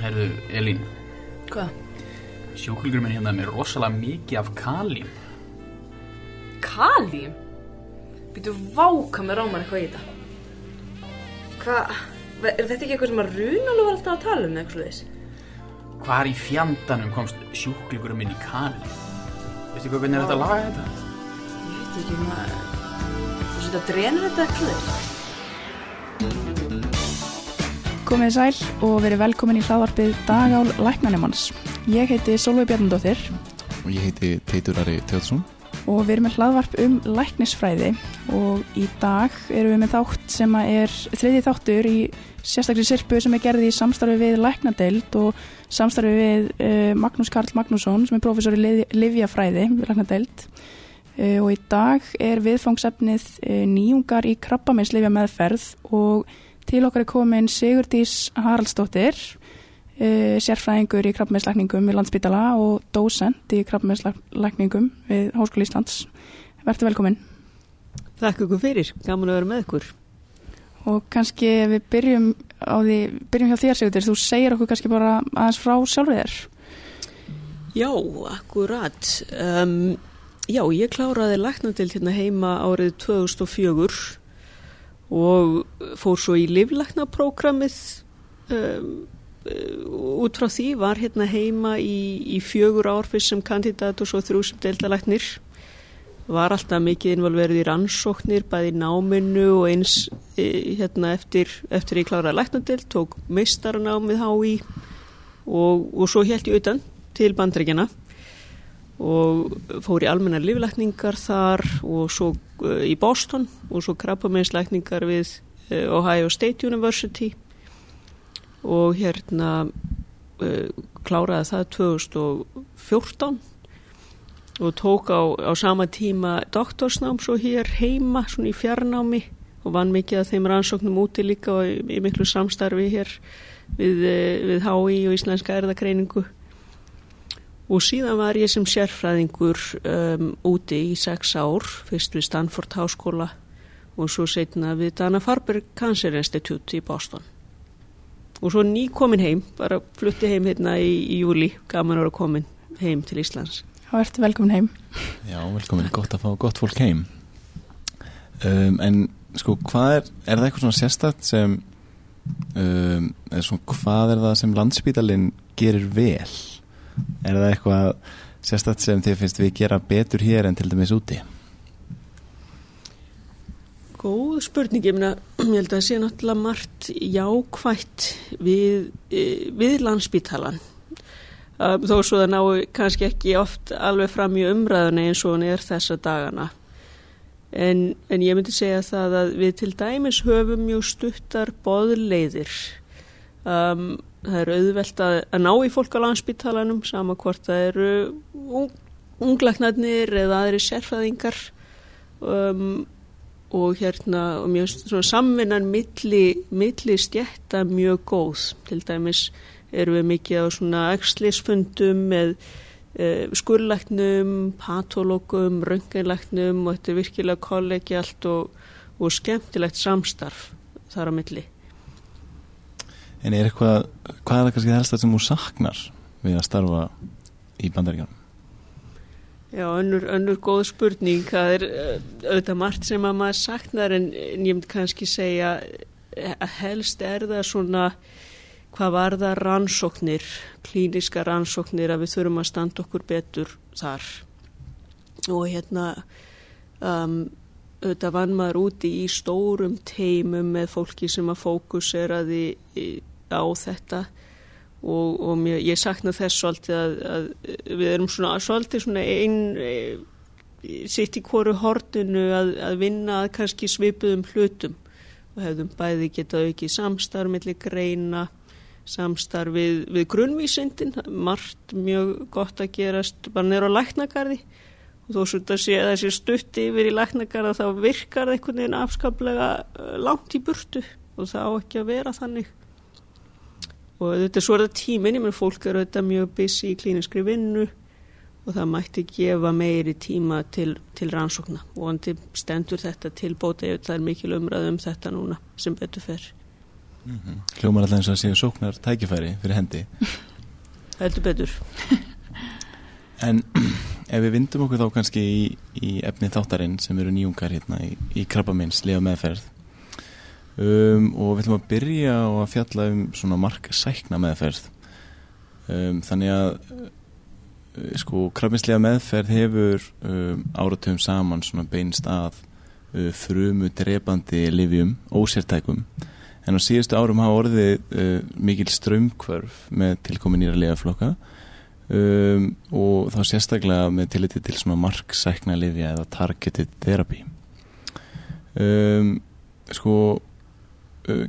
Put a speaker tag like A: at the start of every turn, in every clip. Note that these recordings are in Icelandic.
A: Herðu, Elín,
B: Hvað?
A: sjúklingur minn hérna er með rosalega mikið af kalím.
B: Kalím? Býtu váka með rámar eitthvað í þetta. Hvað? Er þetta ekki eitthvað sem að Runalú var alltaf að tala um eitthvað þess?
A: Hvar í fjandanum komst sjúklingur minn í kalím? Veistu hvað, hvernig er þetta að laga þetta?
B: Ég veit ekki maður. Þú setja að drenur þetta eitthvað þess?
C: Komið sæl og verið velkomin í hlaðvarpið Dagál Læknanemanns. Ég heiti Solveig Bjarnadóttir.
D: Og ég heiti Teitur Ari Tjóðsson
C: og við erum með hlaðvarp um læknisfræði og í dag erum við með þátt sem er þriði þáttur í sérstaklega sirpu sem er gerði í samstarfi við læknadeild og samstarfi við uh, Magnús Karl Magnússon sem er professor í livjafræði við læknadeild. Uh, og í dag er viðfangsefnið uh, nýjungar í krabbameinslifja meðferð og til okkar er komin Sigurdís Haraldsdóttir uh, sérfræðingur í krabbameinslækningum við Landsbytala og dósent í krabbameinslækningum við Háskóli Íslands. Verður velkomin.
E: Þakk ykkur fyrir, gaman að vera með ykkur.
C: Og kannski við byrjum á því, byrjum hjá þér Sigurdís, þú segir okkur kannski bara aðeins frá sjálfur þér.
E: Já, akkurat. Um, já, ég kláraði læknadild hérna heima árið 2004 og fór svo í livlæknaprógramið um, út frá því var hérna heima í, í fjögur ár fyrst sem kandidat og svo þrjú sem deildalæknir. Var alltaf mikið involverið í rannsóknir bæði náminu og eins e, hérna eftir, eftir ég kláraði læknadild tók meistaranámið há í og, og svo held ég utan til bandregjana og fór í almennar líflækningar þar og svo uh, í Boston og svo krabbameinslækningar við uh, Ohio State University. Og hérna uh, kláraði það 2014 og tók á, á sama tíma doktorsnám svo hér heima svona í fjarnámi og vann mikið af þeim rannsóknum úti líka og í, í miklu samstarfi hér við, við HÍ og Íslenska erðagreiningu og síðan var ég sem sérfræðingur um, úti í sex ár, fyrst við Stanford Háskóla og svo setna við Dana-Farber Cancer Institute í Boston. Og svo ný komin heim, bara flutti heim hérna í, í júli, gaman ára komin heim til Íslands.
C: Já, ertu velkomin heim.
D: Já, velkomin, gott að fá gott fólk heim. Um, en sko, hvað er, er það eitthvað svona sérstætt sem, um, eða svona, hvað er það sem landsbítalinn gerir vel? Er það eitthvað sérstætt sem þið finnst við gera betur hér en til dæmis úti?
E: Góð spurning, ég, myna, ég held að það sé náttúrulega margt jákvætt við, við landsbítalan. Þó svo það ná kannski ekki oft alveg fram í umræðuna eins og hann er þessa dagana. En, en ég myndi segja það að við til dæmis höfum mjög stuttar boðleiðir. Um, það er auðvelt að, að ná í fólk á landsbytalanum sama hvort það eru ung, unglaknarnir eða aðri sérfæðingar um, og hérna og mjög samvinnan milli, milli stjætta mjög góð. Til dæmis eru við mikið á svona ekslisfundum með uh, skurlæknum, patológum rönginlæknum og þetta er virkilega kollegialt og, og skemmtilegt samstarf þar á milli
D: En er eitthvað, hvað er það kannski það helst sem þú saknar við að starfa í bandaríkanum?
E: Já, önnur, önnur góð spurning, það er auðvitað margt sem að maður saknar en, en ég myndi kannski segja að helst er það svona hvað var það rannsóknir, klíniska rannsóknir að við þurfum að standa okkur betur þar og hérna um, auðvitað vann maður úti í stórum teimum með fólki sem að fókuseraði á þetta og, og mér, ég sakna þess svolítið að, að við erum svona svolítið svona einn e, sitt í hverju hortinu að, að vinna að kannski svipuðum hlutum og hefðum bæði getað ekki samstarf mellir greina samstarf við, við grunnvísindin. Margt mjög gott að gerast bara neyru á læknagarði. Og þó svo að sé stutti yfir í læknagarða þá virkar það einhvern veginn afskaplega langt í burtu og það á ekki að vera þannig og þetta er svo að tímin, ég menn fólk eru þetta mjög busy í klíniskri vinnu og það mætti gefa meiri tíma til, til rannsókna. Og hann stendur þetta til bóta ef það er mikil umræð um þetta núna sem betur fer.
D: Hljómar alltaf eins og að séu sóknar tækifæri fyrir hendi.
E: Heldur betur.
D: En ef við vindum okkur þá kannski í, í efni þáttarinn sem eru nýjungar hérna í, í krabbamins liða meðferð um, og við ætlum að byrja á að fjalla um svona marksækna meðferð. Um, þannig að uh, sko krabbinslega meðferð hefur um, áratöfum saman svona beinst að uh, frumu drepandi livjum, ósértækum. En á síðustu árum hafa orðið uh, mikil strömmkvörf með tilkomin nýra liðaflokka um, og þá sérstaklega með tilliti til svona marksækna livja eða targeted therapy. Um, sko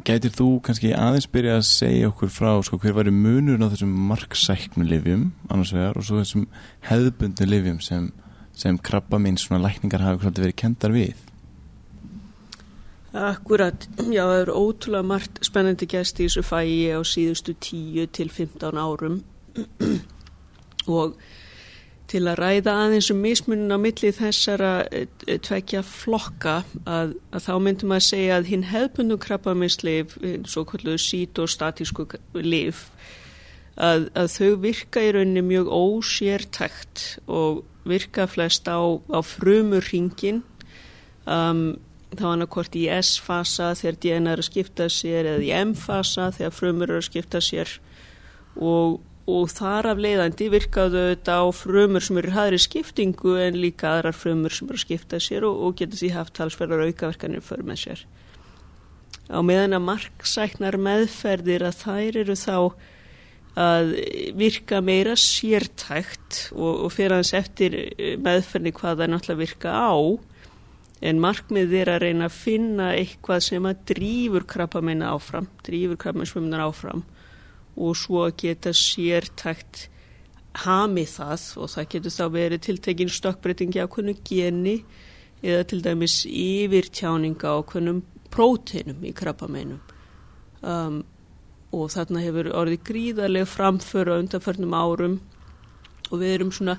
D: gætir þú kannski aðeins byrja að segja okkur frá sko, hver var í munurinn á þessum marksæknu livjum annars vegar og svo þessum hefðbundu livjum sem, sem krabba minn svona lækningar hafa verið kendar við?
E: Akkurat, já, það eru ótrúlega margt spennandi gæst í þessu fæi á síðustu 10 til 15 árum. Og til að ræða aðeins um mismunin á milli þessara eh, tvekja flokka að, að þá myndum að segja að hinn hefðbundu krabbaminsleif, svo kalluðu sítostatísku lif, að, að þau virka í rauninni mjög ósértækt og virka flest á, á frumur ringin um, þá annarkort í S-fasa þegar DNA er að skipta sér eða í M-fasa þegar frumur eru að skipta sér og, og þar af leiðandi virkaðu þetta á frumur sem eru hæðri skiptingu en líka aðrar frumur sem eru að skipta sér og, og getur því haft talsverðar aukaverkanir för með sér. Á meðan að marksæknar meðferðir að þær eru þá að virka meira sértækt og, og fyrir hans eftir meðferðni hvað það náttúrulega virka á en markmið er að reyna að finna eitthvað sem að drýfur krabbameina áfram, drýfur krabbameinsvömmunar áfram og svo geta sértækt hamið það og það getur þá verið tiltekin stokkbreytingi á hvernig geni eða til dæmis yfirtjáninga á hvernig próteinum í krabbameinum um, og þarna hefur orðið gríðarlega framföru á undanförnum árum og við erum svona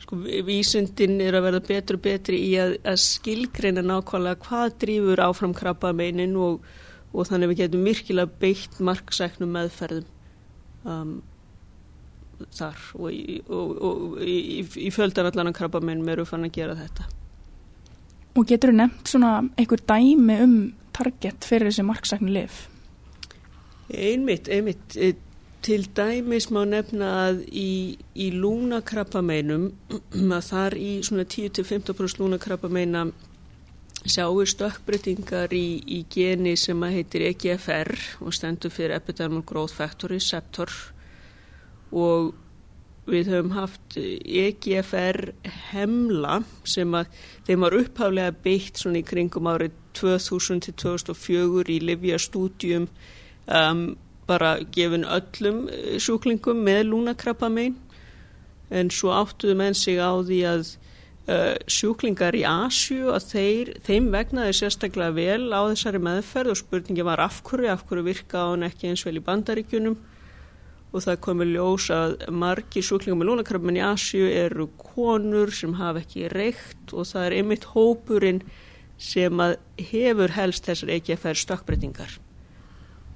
E: sko, vísundin er að verða betri og betri í að, að skilgreina nákvæmlega hvað drýfur áfram krabba meinin og, og þannig við getum virkilega beitt marksæknum meðferðum um, þar og og, og, í, í fjöldan allan krabba meinum eru fann að gera þetta.
C: Og getur þú nefnt svona einhver dæmi um target fyrir þessi marksæknu lif?
E: Einmitt, einmitt Til dæmis má nefna að í, í lúnakrappameinum að þar í svona 10-15% lúnakrappameina sjáu stökkbreytingar í, í geni sem að heitir EGFR og stendur fyrir Epidermal Growth Factor Receptor og við höfum haft EGFR hemla sem að þeim var upphaflega beitt svona í kringum árið 2000-2004 í Livia-stúdjum um bara gefin öllum eh, sjúklingum með lúnakrabbamein. En svo áttuðu menn sig á því að sjúklingar í Asju að þeir, þeim vegnaði sérstaklega vel á þessari meðferð og spurningi var af hverju, af hverju virka á hann ekki eins vel í bandaríkunum og það komið ljós að margi sjúklingar með lúnakrabbamein í Asju eru konur sem hafa ekki reykt og það er einmitt hópurinn sem að hefur helst þessar færa stökkbreytingar.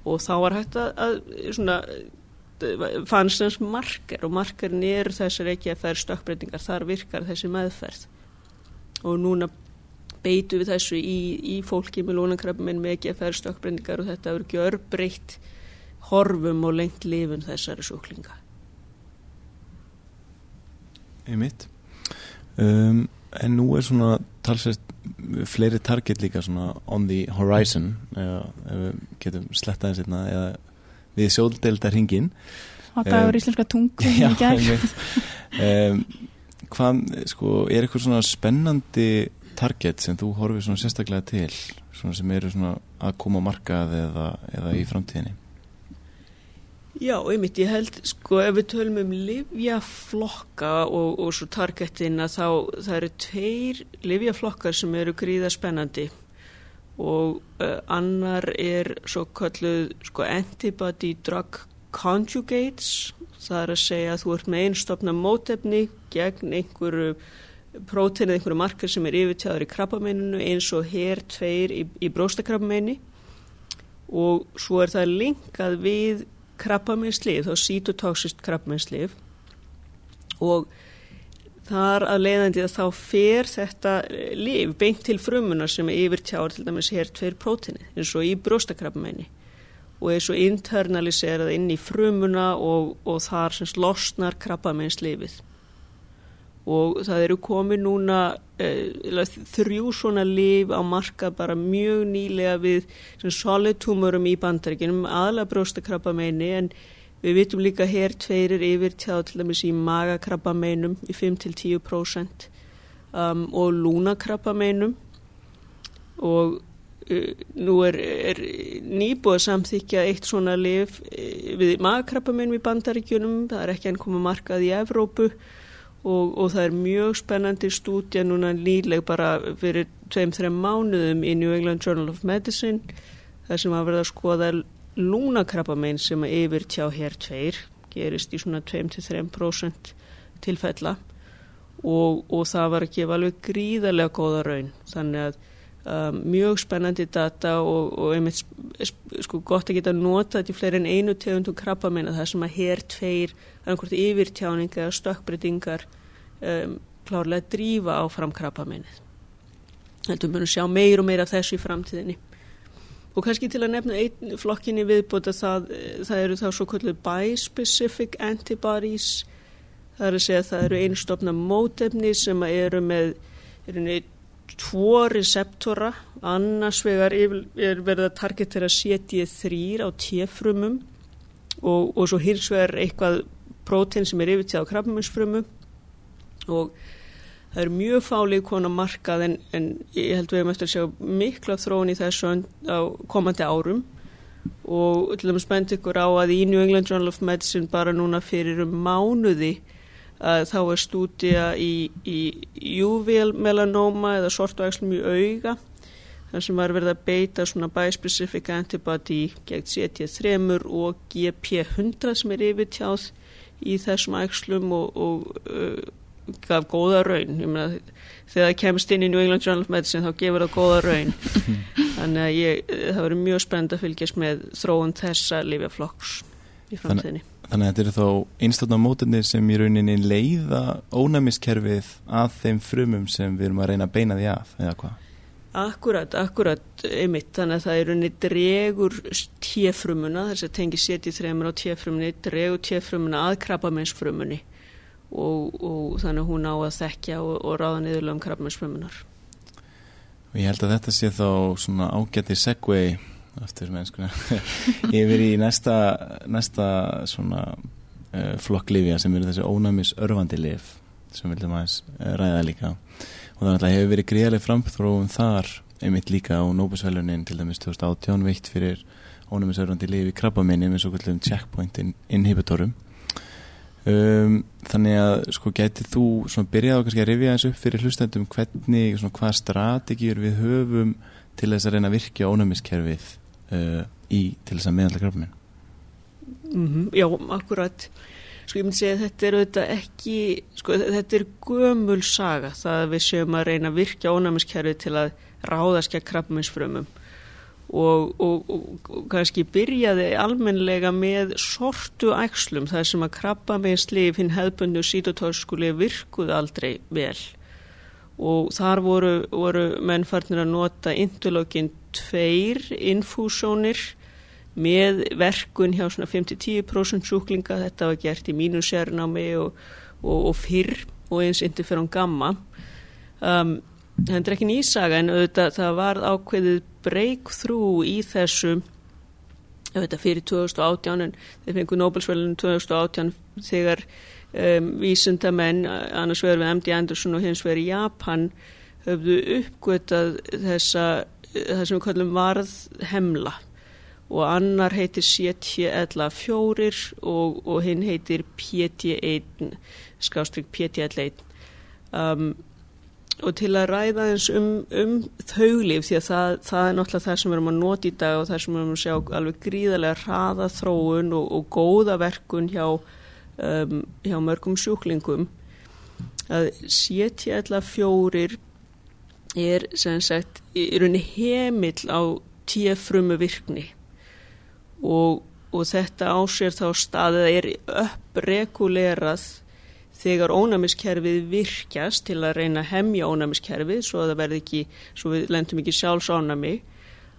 E: Og þá var hægt að, að svona, fannst þess marker og markerin er þessar ekki að færa stökkbreytingar, þar virkar þessi meðferð. Og núna beitu við þessu í, í fólki með lónakrafminn með ekki að færa stökkbreytingar og þetta verður gjör breytt horfum og lengt lifun þessari sjúklinga.
D: Einmitt. Um, En nú er svona talsett fleiri target líka svona on the horizon eða við getum slettaðið sérna eða við sjóðdelda hringin
C: á dagur um, íslenska tungu
D: já, um, hvað sko er eitthvað svona spennandi target sem þú horfið svona sérstaklega til? Svona sem eru svona að koma markað eða, eða í framtíðinni?
E: Já, einmitt, ég held, sko, ef við tölum um livjaflokka og, og svo targetina þá það eru tveir livjaflokkar sem eru gríða spennandi og uh, annar er svo kalluð, sko, antibody drug conjugates, það er að segja að þú ert með einstofna mótefni gegn einhverju próteinið, einhverju markar sem er yfirtjáður í krabbameininu eins og hér tveir í, í bróstakrabbameini. Og svo er það linkað við krabbameinslif, þá sítotoxist krabbameinslif og þar að leiðandi að þá fer þetta liv beint til frumunar sem er yfir tjáður til dæmis hér tveir prótini eins og í brjóstakrabbameini. Og er svo internaliserað inn í frumuna og, og þar sem losnar krabbameinslifið og það eru komið núna eh, þrjú svona liv á marka bara mjög nýlega við solid tumorum í bandaríkinum aðla brjóstakrabba meini en við vitum líka hér tveirir yfir tjáð til dæmis í magakrabba meinum í 5-10% um, og lúnakrabba meinum og uh, nú er, er nýbúið að samþykja eitt svona liv uh, við magakrabba meinum í bandaríkinum það er ekki enn komið markað í Evrópu. Og, og það er mjög spennandi stúdja núna nýleg bara fyrir tveim-þreim mánuðum í New England Journal of Medicine þar sem að verða að skoða lúnakrabbamein sem að yfir tjá hér tveir gerist í svona 2-3% tilfella og, og það var að gefa alveg gríðarlega góða raun þannig að um, mjög spennandi data og, og einmitt sko gott að geta nota þetta í fleiri en einu tegundum krabbamein að það sem að hér tveir einhvert yfirtjáning eða stökkbreytingar um, klárlega drífa á framkrappaminnið. Þetta munum sjá meir og meir af þessu í framtíðinni. Og kannski til að nefna einn flokkinni viðbúta það, það eru þá svo kvöldu bispecific antibodies, það er að segja að það eru einstofna mótefni sem eru með eru tvo receptora, annars vegar er verið að targetera CT3 á T-frumum og, og svo hins vegar eitthvað prótein sem er yfirtíð á krabbuminsfrumu og það er mjög fálið konar markað en, en ég held við hefum eftir að sjá mikla þróun í þessu á komandi árum. Og til dæmis bænt ykkur á að í New England Journal of Medicine bara núna fyrir um mánuði að þá er stúdija í, í juvél melanóma eða sortvægslum í auga þar sem var verið að beita svona bispecific antibody gegn CT3 og GP100 sem er yfirtjáð í þessum ægslum og, og uh, gaf góða raun. Meina, þegar það kemst inn í New England Journal of Medicine þá gefur það góða raun. Þannig að ég, það verður mjög spennt að fylgjast með þróun þessa lifjaflokks í framtíðinni.
D: Þannig að þetta eru þá einstaklega móturnir sem í rauninni leiða ónæmiskerfið að þeim frumum sem við erum að reyna að beina því að, eða hvað?
E: Akkurat, akkurat, einmitt, þannig að það er unni dregur tjefrumuna, þess að tengi setið þreymur á tjefrumunni, dregur tjefrumuna að krabbamennsfrumunni og, og þannig hún á að þekkja og, og ráða niðurlega um krabbamennsfrumunar.
D: Og ég held að þetta sé þá svona ágætti segvei aftur mennskuna yfir í næsta, næsta svona uh, flokklifja sem eru þessi ónæmis örfandi lif sem við viljum aðeins uh, ræða líka. Og þannig að hefur verið greiðlega framþróum þar einmitt líka á Nóbusvælunin til dæmis 2018 veitt fyrir ónumisörfandi lifi krabbaminni með svo kvöldum checkpoint inhibitorum um, þannig að sko getið þú svona byrjað á kannski að rifja eins upp fyrir hlustendum hvernig svona hvað strategýr við höfum til þess að reyna að virkja ónumiskerfið uh, í til þess að meðalda krabbaminn
E: mm -hmm, Já, akkurat. Sko ég myndi segja að þetta er auðvitað ekki, sko þetta er gömul saga það að við séum að reyna að virkja ónæmiskerfi til að ráðaskja krabbminsfrömmum og, og, og, kannski byrjaði almenlega með sortu ægslum þar sem að krabbaminnslif hinn hefðbundu sítotóskuli virkuð aldrei vel. Og þar voru, voru mennfarnir að nota indulógin tveir infúsónir með verkun hjá svona 5-10% sjúklinga, þetta var gert í mínusérnámi og, og, og fyrr og eins interferón gamma. Um, það er ekki nýsaga en auðvitað, það var ákveðið breakthrough í þessu. Auðvitað fyrir 2018 en þeir fengu Nobelsvælunum 2018 þegar um, vísundamenn annars vegar við MD Anderson og hins vegar í Japan höfðu uppgötað þessa það sem við kallum varð hemla og annar heitir CT11 og, og hinn heitir PT1 skástrygg PT11 um, og til að ræða eins um, um þauglif því að það, það er náttúrulega það sem við erum að nota í dag og það sem við erum að sjá alveg gríðarlega hraða þróun og, og góða verkun hjá, um, hjá mörgum sjúklingum. Að CT11 er sem sagt í rauninni heimill á tíu frumu virkni. Og, og þetta ásér þá staðið er upprekulerað þegar ónæmiskerfið virkjast til að reyna að hemja ónæmiskerfið svo að það verði ekki, svo við lendum ekki sjálfs ónæmi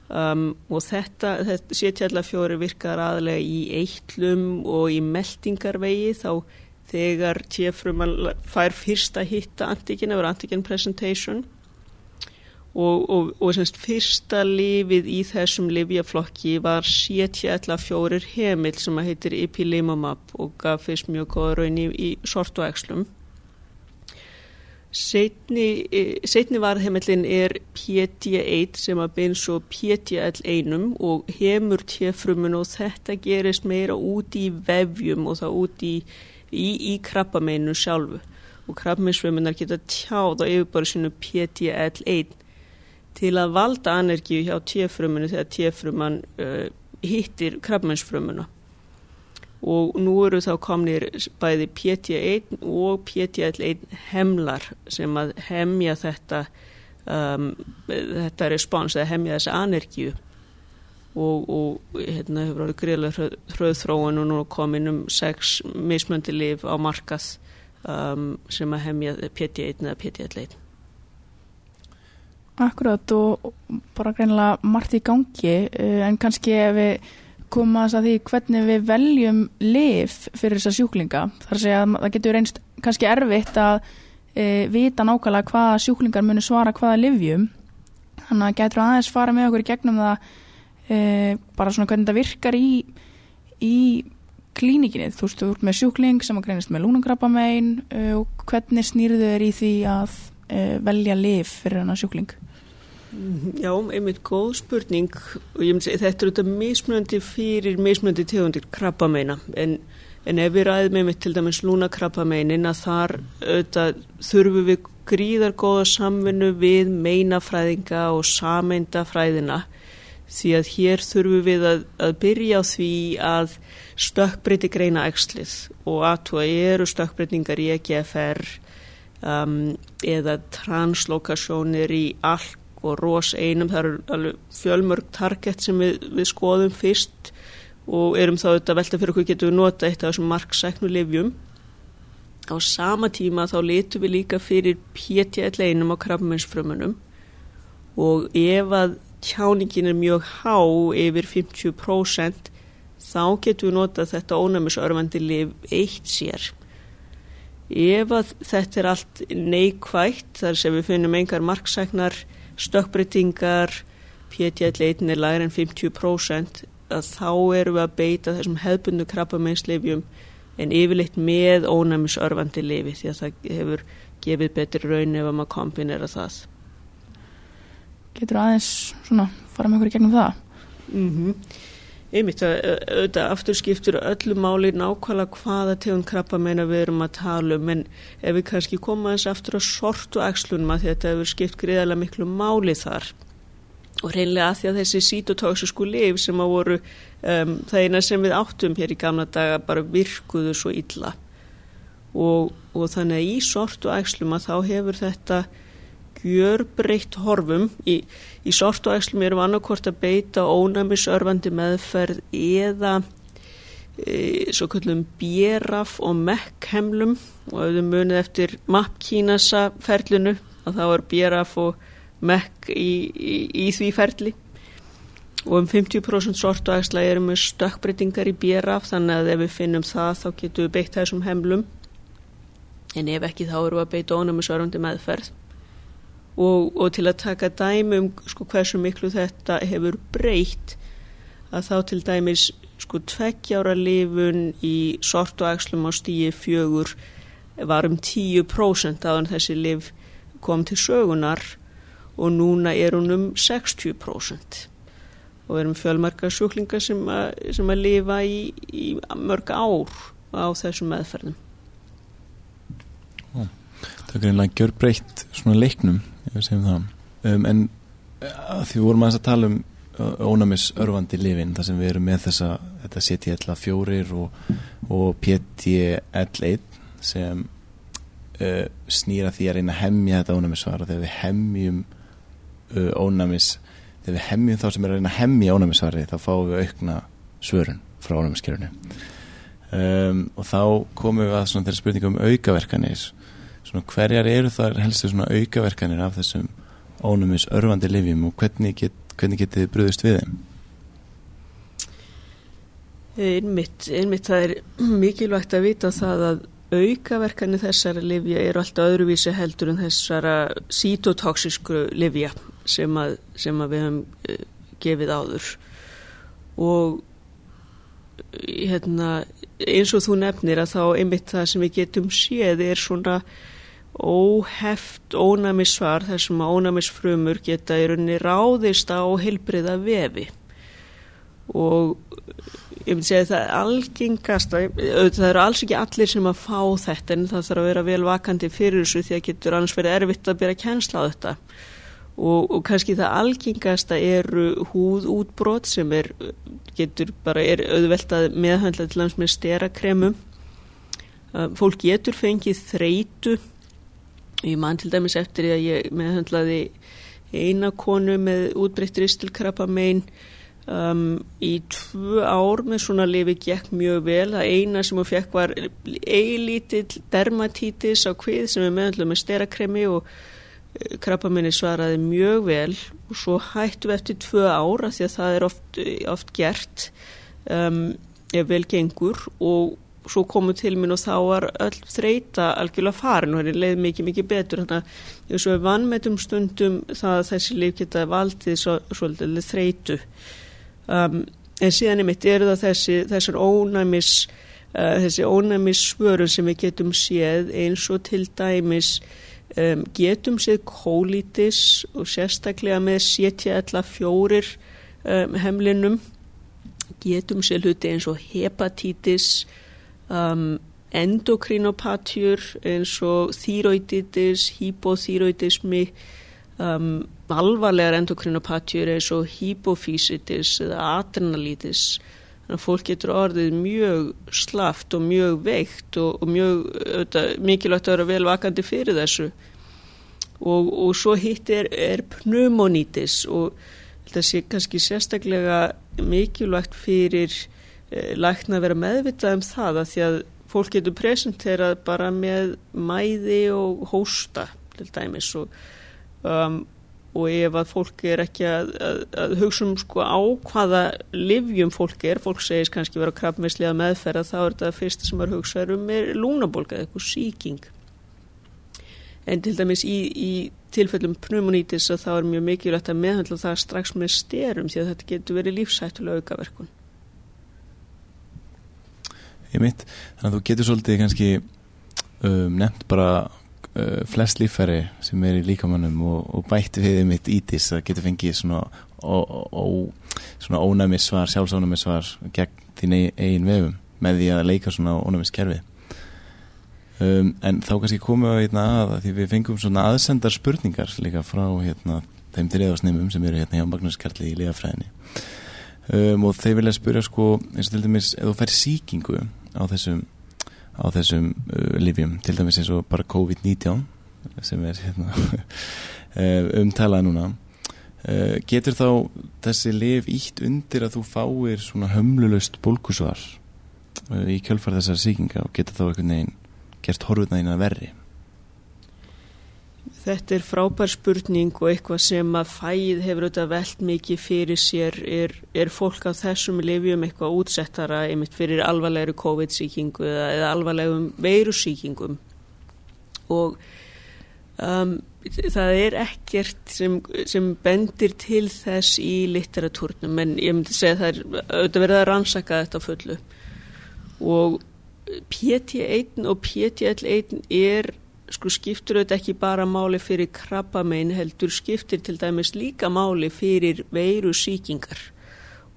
E: um, og þetta, þetta sétjallar fjóri virkar aðlega í eittlum og í meldingarvegi þá þegar tjefrum fær fyrsta hitta antigen, eða antigen presentation og, og, og semst fyrsta lifið í þessum livjaflokki var 74 hemil sem að heitir Ipilimumab og gaf fyrst mjög góða raun í, í sortuækslum. Setni, e, setni varðheimillin er PT1 sem að beins og PTL1 og hemur tjefrumun og þetta gerist meira út í vefjum og það út í, í, í krabbameinu sjálfu og krabbmeinsfrumunar geta tjáð á yfirbáru sinu PTL1 til að valda anergíu hjá tjefrumunu þegar tjefruman uh, hittir krabbmennsfrumuna og nú eru þá komnir bæði PT1 og PT1 hemlar sem að hemja þetta um, þetta respons eða hemja þessa anergíu. Og, og hérna hefur verið greiðlega hröðþróun og nú komin um sex mismöndi liv á markað um, sem að hemja PT1 eða PT1
C: Akkurat og bara greinilega margt í gangi eh, en kannski ef við komum að því hvernig við veljum lif fyrir þessa sjúklinga. Þar sé að það getur reynst kannski erfitt að e, vita nákvæmlega hvaða sjúklingar munir svara hvaða livjum þannig að getur aðeins fara með okkur í gegnum það e, bara svona hvernig það virkar í, í klínikinni þú veist, þú ert með sjúkling sem að greinist með lúnungrappamein e, og hvernig snýrðu þau í því að velja lif fyrir hana sjúkling
E: Já, einmitt góð spurning. Og ég myndi segja þetta er auðvitað mismunandi fyrir mismunandi tegundir krabbameina. En, en ef við ræðum einmitt til dæmis lúnakrabbameinin að þar auðvitað þurfum við gríðar góða samvinnu við meinafræðinga og sameindafræðina því að hér þurfum við að, að byrja á því að stökkbreyti greina ekslið og aðtúa eru stökkbreytingar í EGFR um, eða translokasjónir í allt og ROS einum, það eru fjölmörg target sem við, við skoðum fyrst og erum þá þetta velta fyrir okkur getum við nota eitt af þessum marksæknu livjum á sama tíma þá litum við líka fyrir PTL einum á krabbmennsfrömmunum og ef að tjáningin er mjög há yfir 50% þá getum við nota þetta ónæmisörfandi liv eitt sér. Ef að þetta er allt neikvægt þar sem við finnum engar marksæknar stökkbreytingar PTL-1 er lægir en 50% að þá erum við að beita þessum hefbundu krabbameinslefjum en yfirleitt með ónæmisörfandi lefi því að það hefur gefið betri raun ef að maður kombinera það
C: Getur aðeins svona fara með okkur í gegnum það?
E: Mm -hmm. Einmitt að auðvitað afturskiptur öllu máli nákvæmlega hvaða tegund krabba meina við erum að tala um en ef við kannski koma eins aftur að sortu ægslunum að þetta hefur skipt greiðarlega miklu máli þar. Og reynlega að því að þessi sítotóksisku liv sem að voru um, það eina sem við áttum hér í gamla daga bara virkuðu svo illa. Og, og þannig að í sortu ægslum að þá hefur þetta gjörbreytt horfum í, í sort og æslum erum annarkort að beita ónæmisörfandi meðferð eða e, svo kallum bjeraf og mekkhemlum og ef þau munið eftir mappkínasa ferlinu að þá er bjeraf og mekk í, í, í því ferli. Og um 50% sort og æsla erum við stökkbreytingar í bjeraf þannig að ef við finnum það þá getum við beitt þessum hemlum. En ef ekki þá eru við að beita ónæmisörfandi meðferð og, og til að taka dæmi um sko, hversu miklu þetta hefur breytt að þá til dæmis sko tveggjára lifun í sort og axlum á stíi fjögur var um 10% að þessi lif kom til sögunar og núna er hún um 60% og við erum fjölmarka sjúklingar sem, a, sem að lifa í, í mörg ár á þessum meðferðum.
D: Það greinlega gjör breytt svona leiknum um, en því vorum að tala um ónæmis örfandi lifin þar sem við erum með þessa þetta CTL4 og, og PTL1 sem uh, snýra því að reyna að hemmja þetta ónæmissvara þegar við hemmjum uh, ónæmis þegar við hemmjum þá sem er að reyna að hemmja ónæmissvari þá fáum við aukna svörun frá ónumiskerfinu um, og þá komum við að svona þeirra spurningum um aukaverkanir svona hverjar eru þar helstu aukaverkanir af þessum ónumis örfandi livjum og hvernig, get, hvernig getið þið bröðust við þeim?
E: Einmitt, einmitt það er mikilvægt að vita það að aukaverkanir þessara livja eru alltaf öðruvísi heldur en þessara sítotoxísku livja sem að, sem að við höfum uh, gefið áður og hérna, eins og þú nefnir að þá einmitt það sem við getum séð er svona óheft ónæmisvar þar sem ónæmisfrumur geta í rauninni ráðist á heilbriða vefi. Og ég myndi segja að það er algengast það eru alls ekki allir sem að fá þetta en það þarf að vera vel vakandi fyrir þessu því að getur annars verið erfitt að byrja að kjensla á þetta. Og, og kannski það algengasta eru húðútbrot sem er, getur bara er auðvelt að meðhandla til lands með sterakremum fólk getur fengið þreitu ég man til dæmis eftir því að ég meðhandlaði eina konu með útbreyttur istilkrabba megin Um, í tvö ár með svona lifi gekk mjög vel. Það eina sem hún fekk var eilítill dermatítis á hvið sem er meðanlega með sterakremi og uh, krabbaminni svaraði mjög vel. Og svo hættu við eftir tvö ára því að það er oft, oft gert. Um, ef vel gengur og svo komu til minn og þá var öll þreita algjörlega farin og henni leiði mikið mikið betur. Þannig að og við vannmetum stundum það að þessi lif geta valdið svo, svolítið þreitu um, en síðan er mitt eru það þessi, þessar ónæmis uh, þessi ónæmis svörun sem við getum séð eins og til dæmis um, getum séð kólítis og sérstaklega með sétja alla fjórir um, hemlinum. Getum séð hluti eins og hepatitis um, endokrinopatjur eins og þýröytitis, hypoþýröytismi um, alvarlegar endokrinopatjur eins og hypofísitis eða adrenalítis. Þannig að fólk getur orðið mjög slaft og mjög veikt og, og mjög auðvitað, mikilvægt að vera vel vakandi fyrir þessu. Og, og svo hitt er, er pneumonitis og þetta sé kannski sérstaklega mikilvægt fyrir lækna að vera meðvitað um það að því að fólk getur presenterað bara með mæði og hósta til dæmis og um, og ef að fólk er ekki að, að, að hugsa um sko á hvaða livjum fólk er, fólk segist kannski vera krabbmeislega meðferða, þá er þetta fyrsta sem er hugsað um er lúnabolga, eitthvað síking. En til dæmis í, í tilfellum pneumonitis að þá er mjög mikilvægt að meðhandla það strax með styrum því að þetta getur verið lífsættulega aukaverkun.
D: Ég mitt, þannig að þú getur svolítið kannski um, nefnt bara uh, flest lífæri sem er í líkamannum og, og bætti við mitt ítis að geta fengið svona, svona ónæmis svar, sjálfsónæmis svar gegn þín eigin vefum með því að leika svona ónæmis kerfi um, en þá kannski komum við hérna að því við fengum svona aðsendar spurningar líka frá hérna þeim þriðarsnefum sem eru hérna hjá Magnús Karli í lífafræðinni um, og þeir vilja spyrja sko eins og til dæmis ef þú fær síkingu á þessum á þessum uh, livjum til dæmis eins og bara COVID-19 sem er hérna, uh, umtalað núna. Uh, getur þá þessi liv ítt undir að þú fáir svona hömlulust bólkusvar uh, í kjölfar þessar síkinga og getur þá einhvern veginn gert horfutnaðina verri
E: Þetta er frábær spurning og eitthvað sem að fæð hefur auðvitað veld mikið fyrir sér. Er, er fólk á þessum lifjum eitthvað útsettara einmitt fyrir alvarlegri COVID-sýkingu eða, eða alvarlegum veirusýkingum? Og um, það er ekkert sem, sem bendir til þess í litteratúrnum en ég myndi segja það er auðvitað verið að rannsaka þetta fullu. Og PT1 og PTL1 er sko skiptur auðvitað ekki bara máli fyrir krabbamein heldur skiptir til dæmis líka máli fyrir veiru síkingar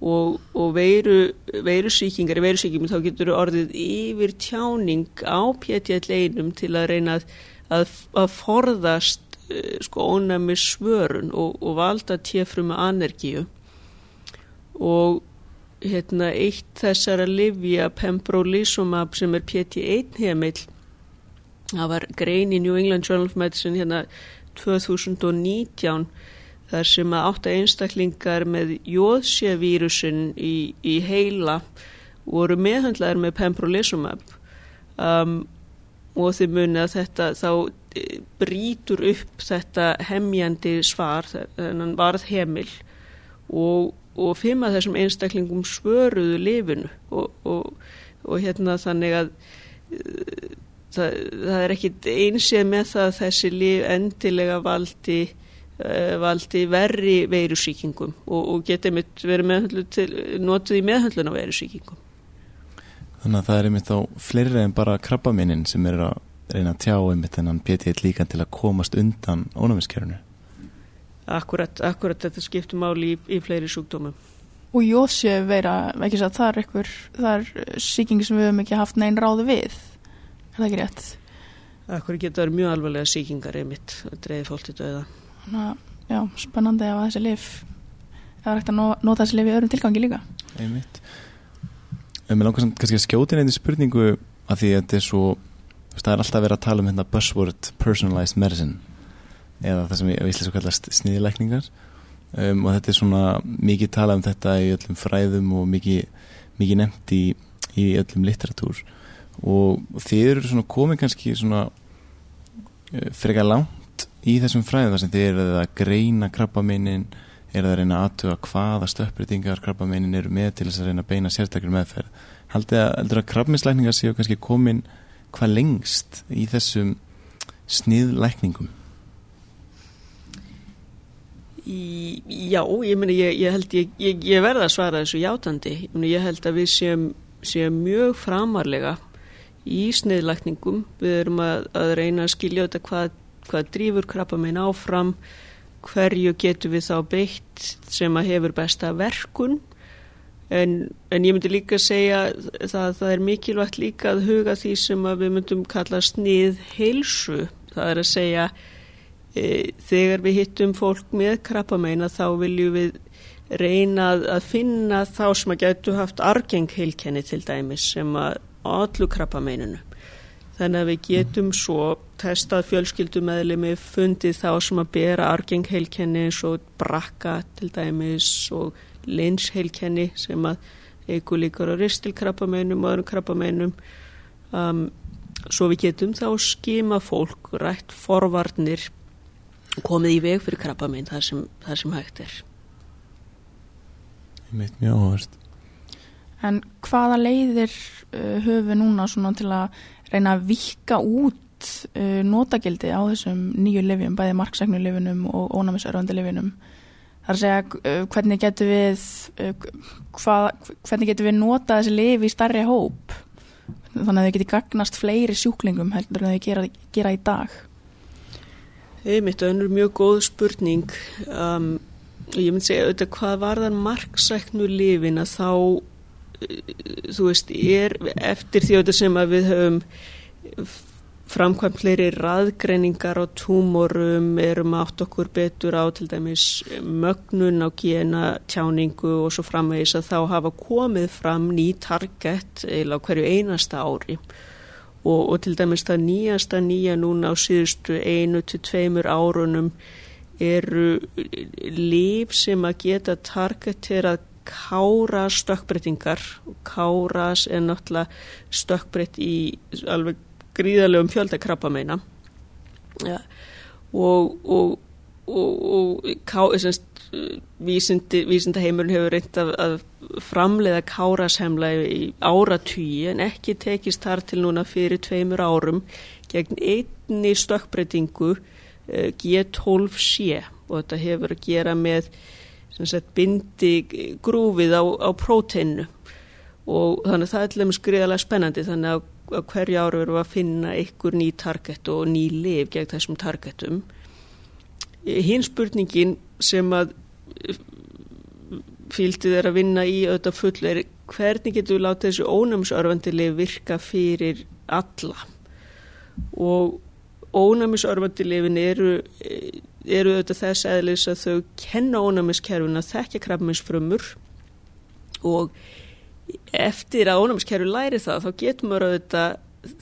E: og, og veiru, veiru síkingar í veiru síkingum þá getur orðið yfir tjáning á PTL-einum til að reyna að, að, að forðast uh, sko ónæmi svörun og, og valda tjefrum með anergíu. Og hérna eitt þessara livja pembrolizumab sem er PT1 heimill það var grein í New England Journal of Medicine hérna 2019 þar sem að átta einstaklingar með jóðsjavírusin í, í heila voru meðhandlaðir með pembrolizumab. Um, og þið muni að þetta þá eh, brítur upp þetta hemjandi svar, þennan varð heimil og, og fimm að þessum einstaklingum svöruðu lifinu og, og, og hérna þannig að uh, það, það er ekkit einsið með það að þessi lif endilega valdi uh, valdi verri veirusíkingum og geti verið notuð í meðhundlun á veirusíkingum
D: Þannig að það er einmitt á fleiri en bara krabbaminin sem er að reyna að tjá einmitt þennan PTL líka til að komast undan ónámiðskerfunu.
E: Akkurat, akkurat þetta skiptum áli í, í fleiri sjúkdómum.
C: Og jósju vera, ekki svo að það er eitthvað, það er síkingi sem við hefum ekki haft neinn ráði við. Er það ekki rétt?
E: Akkurat geta verið mjög alvarlega síkingar einmitt að dreyði fólk til döða.
C: Þannig að, já, spennandi að þessi lif, það er ekkert að nota þessi lif í öðrum tilgangi líka.
D: Einmitt. Mér langar samt kannski að skjóta inn einni spurningu að því að þetta er svo, það er alltaf verið að tala um hérna buzzword personalized medicine eða það sem við íslega svo kallast sniðilegningar um, og þetta er svona mikið tala um þetta í öllum fræðum og mikið, mikið nefnt í, í öllum litteratúr og þið eru svona komið kannski svona uh, frekar langt í þessum fræðum þar sem þið eru að greina krabbameinin er að reyna aðtuga hvaða stöppbreytingar krabbameinin eru með til þess að reyna að beina sérstaklega meðferð. Haldið að, að krabminslækningar séu kannski komin hvað lengst í þessum sniðlækningum?
E: Í, já, ég, meni, ég, ég held ég, ég verða að svara þessu játandi. Ég held að við séum, séum mjög framarlega í sniðlækningum. Við erum að, að reyna að skilja þetta hvað, hvað drýfur krabbamein áfram hverju getur við þá beitt sem að hefur besta verkun en, en ég myndi líka segja það, það er mikilvægt líka að huga því sem að við myndum kalla snið heilsu, það er að segja e, þegar við hittum fólk með krabbameina þá viljum við reyna að finna þá sem að getur haft argengheilkenni til dæmis sem að allu krabbameininu Þannig að við getum svo testað fjölskyldumæðlimi, fundið þá sem að bera argengheilkenni eins og brakka til dæmis og linsheilkenni sem að eigu líkar á ristilkrabbameinum og öðrum krabbameinum. Um, svo við getum þá skima fólk rætt forvarnir komið í veg fyrir krabbamein þar sem, þar sem hægt er.
D: Ég meit mjög áherskt.
C: En hvaða leiðir uh, höfu núna til að reyna að vika út uh, notagildi á þessum nýju livjum, bæði marksæknu livjunum og ónæmisörfandi livjunum. Það er að segja uh, hvernig getur við uh, hvað, hvernig getur við nota þessi liv í starri hóp þannig að þau getur gagnast fleiri sjúklingum heldur en þau gera, gera í dag.
E: Einmitt, það er mjög góð spurning um, ég myndi segja auðvitað hvað var þann marksæknu livin að þá þú veist, er eftir auðvitað sem að við höfum framkvæmt fleiri raðgreiningar á túmorum, erum átt okkur betur á til dæmis mögnun á gena tjáningu og svo framvegis að þá hafa komið fram ný target eða hverju einasta ári. Og, og til dæmis það nýjasta nýja núna á síðustu einu til tveimur árunum eru líf sem að geta targeterað kára stökkbreytingar. Káras er náttúrulega stökkbreytt í alveg gríðarlegum fjöldakrabbameina ja. og, og, og, og ká, semst, vísindi, vísindaheimurinn hefur reynt að, að framleiða kárashemla í áratýi en ekki tekist þar til núna fyrir tveimur árum gegn einni stökkbreytingu eh, G12C og þetta hefur að gera með sagt, bindi grúfið á, á próteinu og þannig að það er alveg skriðalega spennandi þannig að, að hverju áru verður að finna ykkur ný target og ný liv gegn þessum targetum. Hinn spurningin sem að fíldið er að vinna í auðvitað full er hvernig getur við látið þessu ónæmisörfandilið virka fyrir alla og ónæmisörfandilifin eru eru auðvitað þess eðlis að þau kenna ónæmiskerfin að þekkja krabminsfrömmur og eftir að ónæmiskerfi læri það þá getur maður auðvitað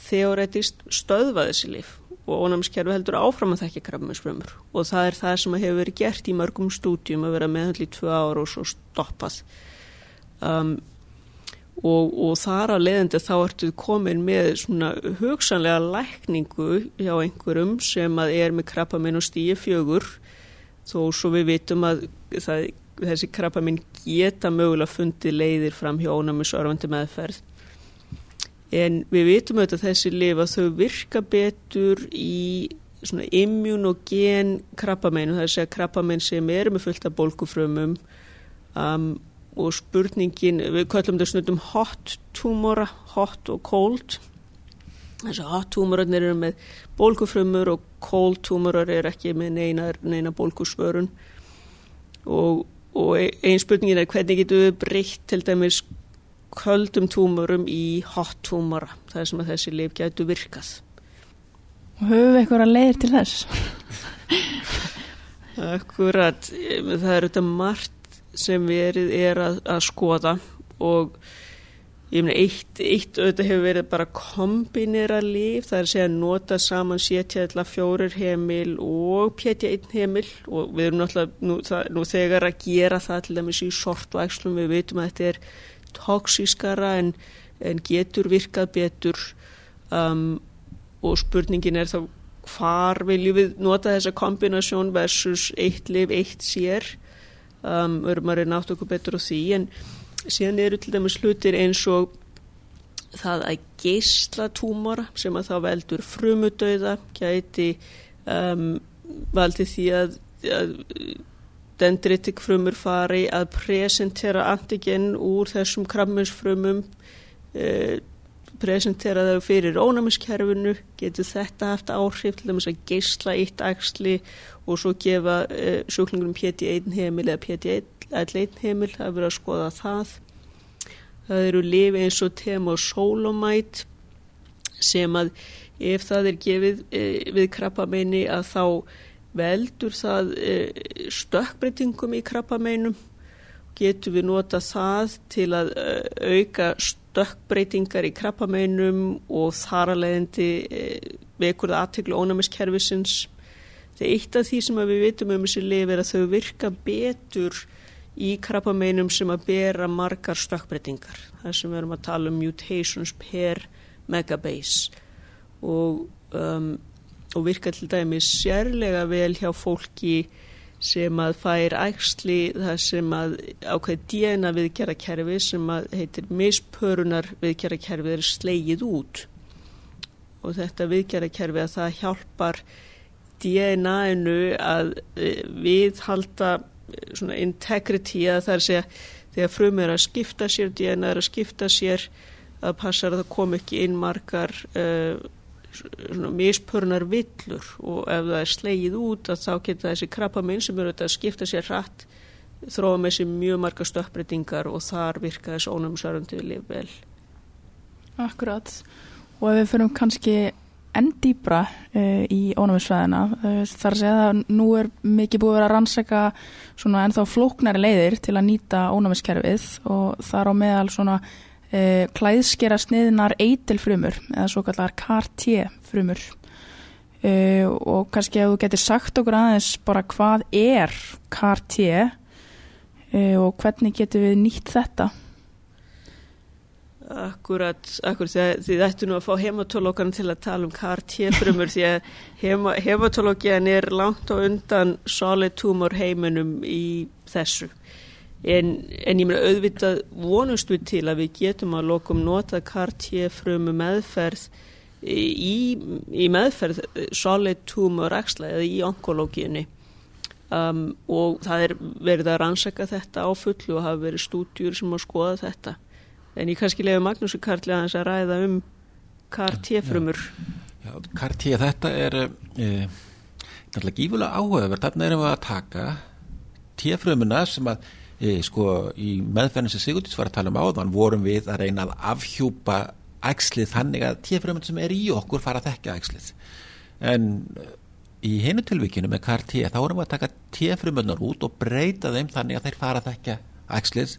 E: þeoretist stöðvað þessi líf og ónæmiskerfi heldur áfram að þekka krabbaminsfrömmur og það er það sem hefur verið gert í mörgum stúdjum að vera meðhandli í tvö ára og svo stoppað. Um, og, og þar að leiðandi þá ertu komin með svona hugsanlega lækningu hjá einhverjum sem að er með krabbaminn og stíi fjögur. Þó svo við vitum að það, þessi krabbaminn geta mögulega fundið leiðir fram hjá ónæmisörfandi meðferð. En við vitum auðvitað þessi lif að þau virka betur í svona immunogen krabbamennu, það er að segja krabbamenn sem eru með fullt af bólkufrömmum um, og spurningin, við kallum þetta snöndum hot tumora, hot og cold. Þess að hot tumorarnir eru með bólkufrömmur og cold tumorar eru ekki með neina, neina bólkusvörun og, og einn spurningin er hvernig getur við breytt til dæmis köldum túmurum í hot túmura það er sem að þessi lif getur virkað.
C: Og höfum við eitthvað að leiðir til þess?
E: Akkurat það er þetta margt sem verið er að, að skoða og ég meina eitt, eitt auðvitað hefur verið bara kombinera líf, það er að segja nota saman sétja fjórir heimil og pétja einn heimil og við erum náttúrulega nú, það, nú þegar að gera það til dæmis í sortvækslum, við veitum að þetta er toksískara en, en getur virkað betur um, og spurningin er þá hvar viljum við nota þessa kombinasjón versus eitt liv, eitt sér um, erum að reyna átt okkur betur á því en síðan eru til dæmis hlutir eins og það að geysla túmora sem að þá veldur frumudauða gæti um, valdi því að, að dendritik frumur fari að presentera antigen úr þessum krabbmeinsfrumum eh, presentera þau fyrir ónæmiskerfinu getur þetta haft áhrif til þess að geysla eitt axli og svo gefa eh, sjúklingurum PT1 heimil eða PT1 heimil að vera að skoða það. Það eru lifi eins og tema og solomætt sem að ef það er gefið eh, við krabbameini að þá veldur það e, stökkbreytingum í krabbameinum. Getur við nota það til að e, auka stökkbreytingar í krabbameinum og þar að leiðandi e, vekur það aðteglu ónæmiskerfisins þegar eitt af því sem við vitum um þessi lif er að þau virka betur í krabbameinum sem að bera margar stökkbreytingar. Þar sem við erum að tala um mutations per megabase. Og um, og virka til dæmis sérlega vel hjá fólki sem að fær ægsli það sem að ákveð DNA viðgerrakerfi sem að heitir mispörunar viðgerrakerfi er slegið út. Og þetta viðgerrakerfi að það hjálpar DNA-inu að e, viðhalda e, svona integrity að það er að segja þegar frum er að skipta sér, DNA er að skipta sér að passa að það kom ekki inn margar uh, mispörnar villur og ef það er slegið út að þá geta þessi krabbaminn sem eru að skipta sér hratt þróa með sér mjög marga stöppbreytingar og þar virka þessu ónæmisaröndi við lif vel.
C: Akkurat og ef við fyrir kannski enn dýbra uh, í ónæmisfæðina uh, þar að segja að nú er mikið búið að vera að rannsaka svona ennþá flóknari leiðir til að nýta ónæmiskerfið og þar á meðal svona uh, klæðskera sniðnar eitilfrumur eða svo kallar KT frumur uh, og kannski að þú getur sagt okkur aðeins bara hvað er uh, og hvernig getur við nýtt þetta?
E: Akkurat, akkurat því þetta nú að fá hematolókan til að tala um KT-frumur því að hema, hematológian er langt á undan solid tumor heiminum í þessu. En, en ég meina auðvitað vonust við til að við getum að lokum nota kartjefrumu meðferð í, í meðferð solid tumor axla eða í onkológíunni. Um, og það er verið að rannsaka þetta á fullu og hafa verið stúdjur sem á skoða þetta en ég kannski leiði Magnúsi Karli að hans að ræða um kartjefrumur
F: Kartjef þetta er e, náttúrulega gífulega áhugaverð þarna erum við að taka tjefrumuna sem að e, sko í meðferðin sem Sigurdís var að tala um áðan vorum við að reyna að afhjúpa ægslið þannig að tífrömmun sem er í okkur fara að þekka ægslið en e, í hinu tilvíkinu með KRT þá vorum við að taka tífrömmunar út og breyta þeim þannig að þeir fara að þekka ægslið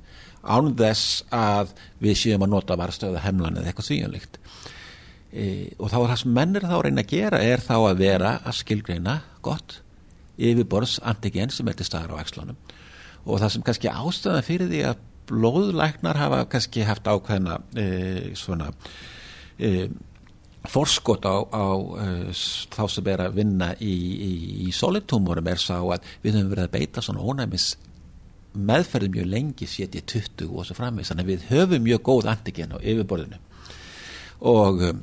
F: án þess að við séum að nota varstöða hemlan eða eitthvað svíjanlíkt e, og þá er það sem menn er þá reyna að gera er þá að vera að skilgreina gott yfirborðs antigen sem er til staðar á æxlunum og það sem kannski ástæðan fyrir því að blóðlæknar hafa kannski haft ákveðna e, svona e, forskot á, á uh, þá sem er að vinna í, í, í solitúmurum er sá að við höfum verið að beita svona ónæmis meðferði mjög lengi setja 20 og svo framvegis. Þannig að við höfum mjög góð antigen á yfirborðinu. Og, um,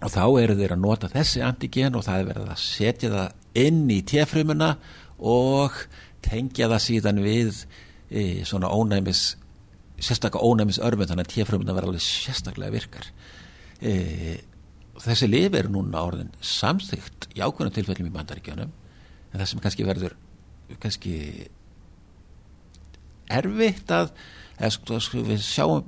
F: og þá eru þeir að nota þessi antigen og það er verið að setja það inn í tjefrumuna og tengja það síðan við e, svona ónæmis sérstaklega ónæmis örfum þannig að tjefrumuna verður alveg sérstaklega virkar. E, þessi lifi eru núna orðin samþygt í ákveðnum tilfellum í bandaríkjónum en það sem kannski verður kannski erfitt að eða, sko, við sjáum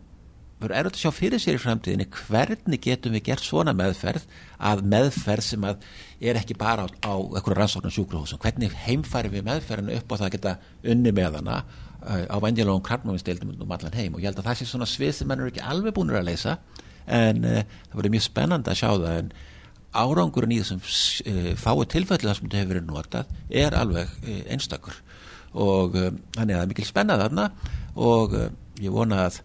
F: verður erfitt að sjá fyrir sér í framtíðinni hvernig getum við gert svona meðferð að meðferð sem að er ekki bara á, á einhverju rannsóknar sjúkrahúsum. Hvernig heimfæri við meðferðinu upp á það að geta unni með hana uh, á venjulegum krabnáminstildum um allan heim. Og ég held að það sé svona svið sem mann er ekki alveg búinur að leysa en uh, það verður mjög spennandi að sjá það en árangurinn í þessum uh, fái tilfelli þar sem þetta hefur verið notað er alveg uh, einstakur og þannig að það er mikil spennað þarna og ég vona að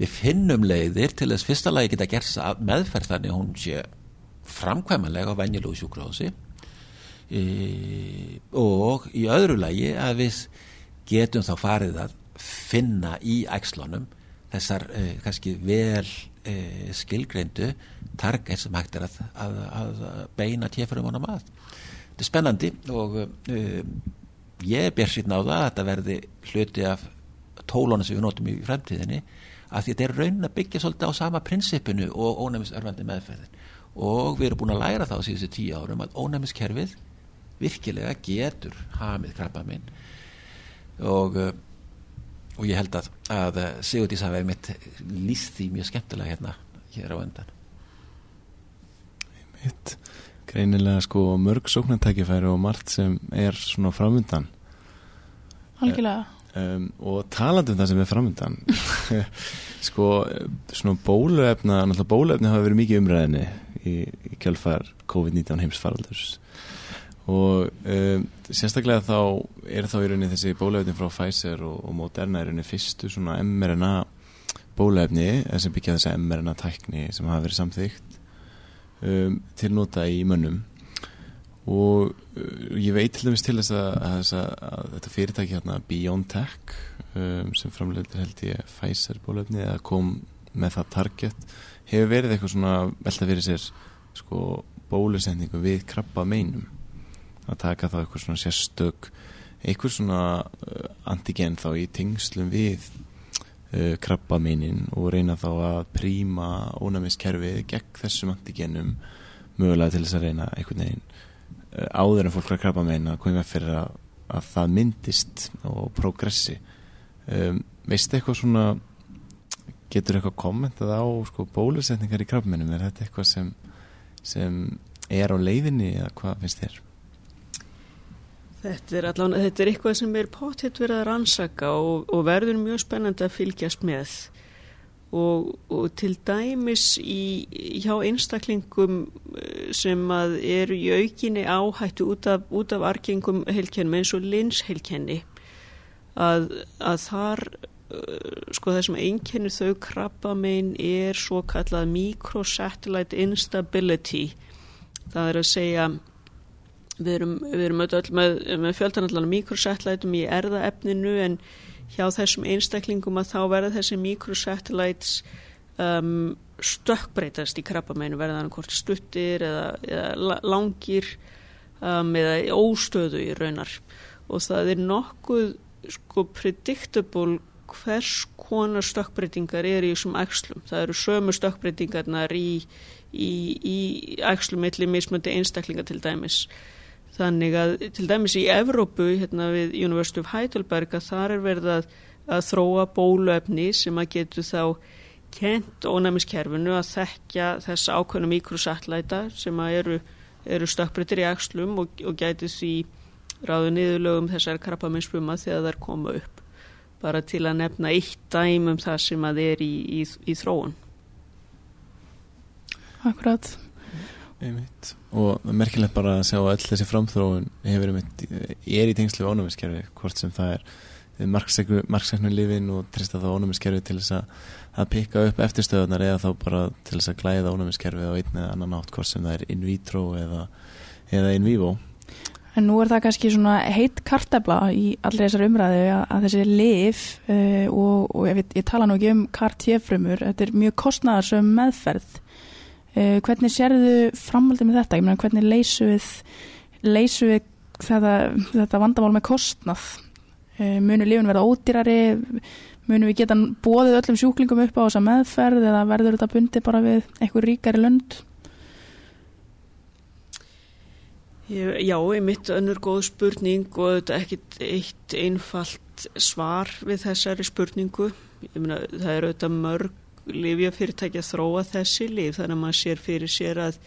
F: við finnum leiðir til þess fyrsta lagi geta gert meðferð þannig að hún sé framkvæmanlega á venjulegu sjúkrahósi e, og í öðru lagi að við getum þá farið að finna í ægslunum þessar e, kannski vel e, skilgreindu target sem hægt er að, að, að beina tjefurum honum að. Þetta er spennandi og ég ber sýtna á það að þetta verði hluti af tólónu sem við notum í fremtíðinni að þetta er raunin að byggja svolítið á sama prinsipinu og ónæmisörfandi meðferðin. Og við erum búin að læra það á síðustu tíu árum að ónæmiskerfið virkilega getur hamið krabba minn og og ég held að, að Sigurdís hafi mitt líst því mjög skemmtilega hérna hér á öndan
D: Mitt greinilega sko mörg sóknartækifæri og margt sem er svona framöndan
C: Algjörlega.
D: Um, og talandi um það sem er framöndan sko svona bóluefna náttúrulega bóluefni hafa verið mikið umræðinni í, í kjálfar COVID-19 heimsfaraldurs. Og um, sérstaklega þá er þá í rauninni þessi bóluefni frá Pfizer og, og Moderna er rauninni fyrstu svona mRNA bóluefni sem byggja þessa mRNA tækni sem hafa verið samþygt um, til nota í mönnum. Og uh, ég veit til dæmis til þess að, að, að, þetta fyrirtæki hérna BioNTech um, sem framleitur held ég Pfizer bólöfni eða kom með það target hefur verið eitthvað svona velta fyrir sér sko bólusendingu við krabba meinum. Að taka þá eitthvað svona sérstök eitthvað svona uh, antigen þá í tengslum við uh, krabba meinin og reyna þá að príma ónæmiskerfið gegn þessum antigenum mögulega til þess að reyna einhvern veginn uh, áður en fólk að krabba meina að koma fyrir að, að það myndist og progressi um, veistu eitthvað svona getur eitthvað kommentað á sko, bólusetningar í krabba meinum er þetta eitthvað sem, sem er á leiðinni eða hvað finnst þér?
E: Þetta er, allan, þetta er eitthvað sem er pottitt verið að rannsaka og, og verður mjög spennandi að fylgjast með. Og, og til dæmis í, hjá einstaklingum eh, sem að eru í aukinni áhættu út af, út af arkengum heilkennum eins og linsheilkenni að, að þar eh, sko það sem einkennir þau krabbamein er svo kallað microsatellite instability. Það er að segja við erum, við erum öll með, með fjöldanallan mikrosatellitum í erðaefninu en hjá þessum einstaklingum að þá verða þessi mikrosatellites um, stökkbreytast í krabbameinu verða hann hvort stuttir eða, eða langir um, eða óstöðu í raunar. Og það er nokkuð sko predictable hvers konar stökkbreytingar er í þessum ægslum. Það eru sömu stökkbreytingarnar í, í, ægslum millir mismöndi einstaklinga til dæmis Þannig að til dæmis í Evrópu, hérna við University of Heidelberg, að þar er verið að, að þróa bóluefni sem að getur þá kent ónæmiskerfinu að þekkja þess ákveðna mikrosatlæta sem að eru, eru stökkbreytir í axlum og, og gæti því ráðu niðurlögum þessar krabbaminsfuma þegar er koma upp. Bara til að nefna eitt dæm um það sem að er í, í, í þróun.
C: akkurat
D: Einmitt. og merkilegt bara að sjá að öll þessi framþróun hefur einmitt, er í tengslu ónumiskerfi hvort sem það er marksæknu lifin og trista það ónumiskerfi til þess að, að pikka upp eftirstöðunar eða þá bara til þess að glæða ónumiskerfi á einn eða annan átt hvort sem það er in vitro eða, eða in vivo
C: En nú er það kannski svona heitt kartefla í allir þessar umræðu að, að þessi lif uh, og, og ég, ég tala nú ekki um kartjefrumur, þetta er mjög kostnæðarsum meðferð Uh, hvernig sérðu framhaldið með þetta? Ég meina hvernig leysu við, leysu við þetta, þetta vandamál með kostnað? Uh, munu lífun verða ódýrari? Munu við geta bóðið öllum sjúklingum upp á þessa meðferð eða verður þetta bundið bara við eitthvað ríkari lönd?
E: Já, ég mitt önnur góð spurning og þetta er ekkit eitt einfalt svar við þessari spurningu. Ég meina það er auðvitað mörg lifjafyrirtæki að þróa þessi lif þannig að maður sér fyrir sér að,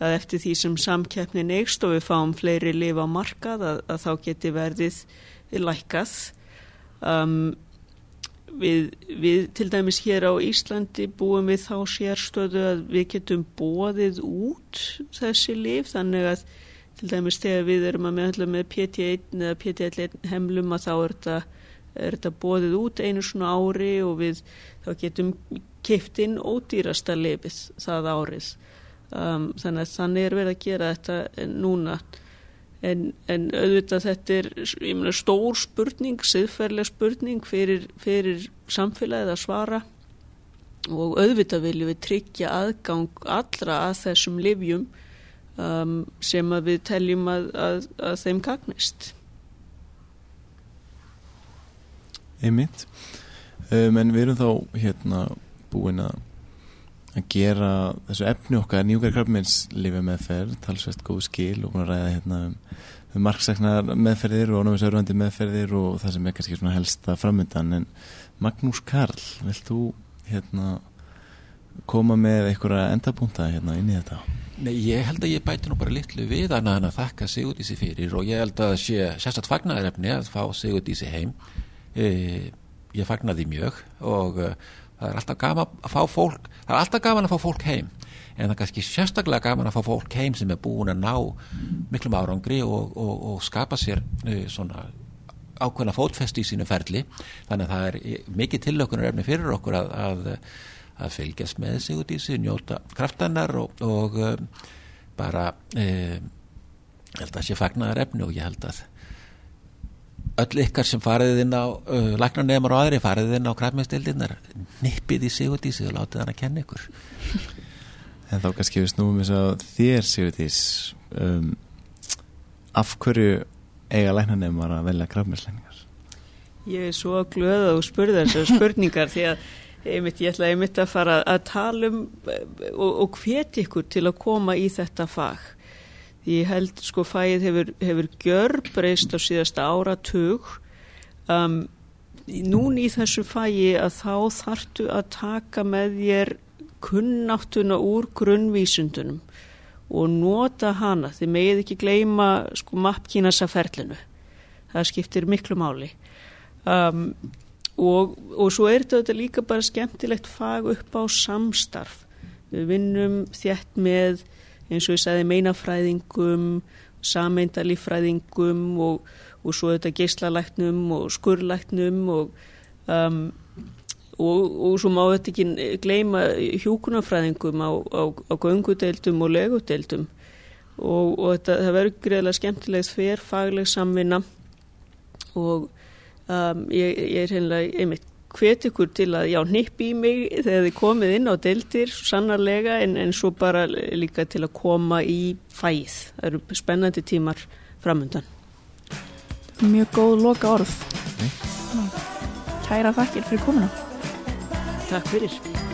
E: að eftir því sem samkeppnin eikst og við fáum fleiri lif á markað að, að þá geti verðið lækkað. Um, við, við til dæmis hér á Íslandi búum við þá sérstöðu að við getum bóðið út þessi lif þannig að til dæmis þegar við erum að meðhaldla með PT1 eða PT1 hemlum að þá er þetta, er þetta bóðið út einu svona ári og við þá getum keiftinn ódýrasta lefið það árið. Um, þannig að þannig er verið að gera þetta núna. En, en auðvitað þetta er mena, stór spurning, siðferðlega spurning fyrir, fyrir samfélagið að svara. Og auðvitað viljum við tryggja aðgang allra að þessum livjum um, sem við teljum að, að, að þeim gagnist.
D: Einmitt. Um, en við erum þá hérna búin að að gera þessu efni okkar njúkar krabbminnslifi meðferð talsvest góð skil og búin að ræða hérna um, um marksaknar meðferðir og ónámisörfandi meðferðir og það sem er kannski svona helsta framöndan en Magnús Karl, vilt þú hérna koma með einhverja endabúnta hérna inn í þetta?
F: Nei, ég held að ég bæti nú bara litlu við annað en að þakka Sigurdísi fyrir og ég held að sé sérstatt fagnaðarefni að fá Sigurdísi heim e, ég fagnaði mjög og það er alltaf gaman að fá fólk það er alltaf gaman að fá fólk heim. En það er kannski sérstaklega gaman að fá fólk heim sem er búin að ná miklum árangri og, og, og skapa sér uh, svona ákveðna fótfest í sínu ferli. Þannig að það er mikið tillökunar efni fyrir okkur að, að, að fylgjast með sig út í sig, njóta kraftannar og, og uh, bara uh, held að sé fagnar efni og ég held að öll ykkar sem farið inn á uh, læknarnemar og aðri farið inn á krafmestildinnar nippið í Sigurdísi og látið hann að kenna ykkur
D: En þá kannski við snúum þess að þér Sigurdís um, af hverju eiga læknarnemar að velja krafmestlækningar?
E: Ég er svo glöð að þú spurði þessar spurningar því að einmitt, ég ætla einmitt að fara að tala um og, og hveti ykkur til að koma í þetta fag því ég held sko fæið hefur, hefur gjör breyst á síðasta áratug. Um, nún í þessu fæi að þá þartu að taka með þér kunnáttuna úr grunnvísundunum og nota hana. Þið megið ekki gleyma sko mappkínasa ferlinu. Það skiptir miklu máli. Um, og, og svo er þetta líka bara skemmtilegt fag upp á samstarf. Við vinnum þjætt með eins og ég sagði meinafræðingum, sameindalífræðingum og, og svo þetta geyslalæknum og skurlæknum og, um, og, og svo má þetta ekki gleima hjúkunarfræðingum á, á, á göngudeildum og legudeildum. Og þetta, það verður greiðilega skemmtilegt fyrir fagleg samvinna og um, ég, ég er hennilega einmitt hvet ykkur til að já, nippi í mig þegar þið komið inn á deltir sannarlega en, en svo bara líka til að koma í fæð það eru spennandi tímar framöndan
C: Mjög góð loka orð Kæra þakkir fyrir komuna.
E: Takk fyrir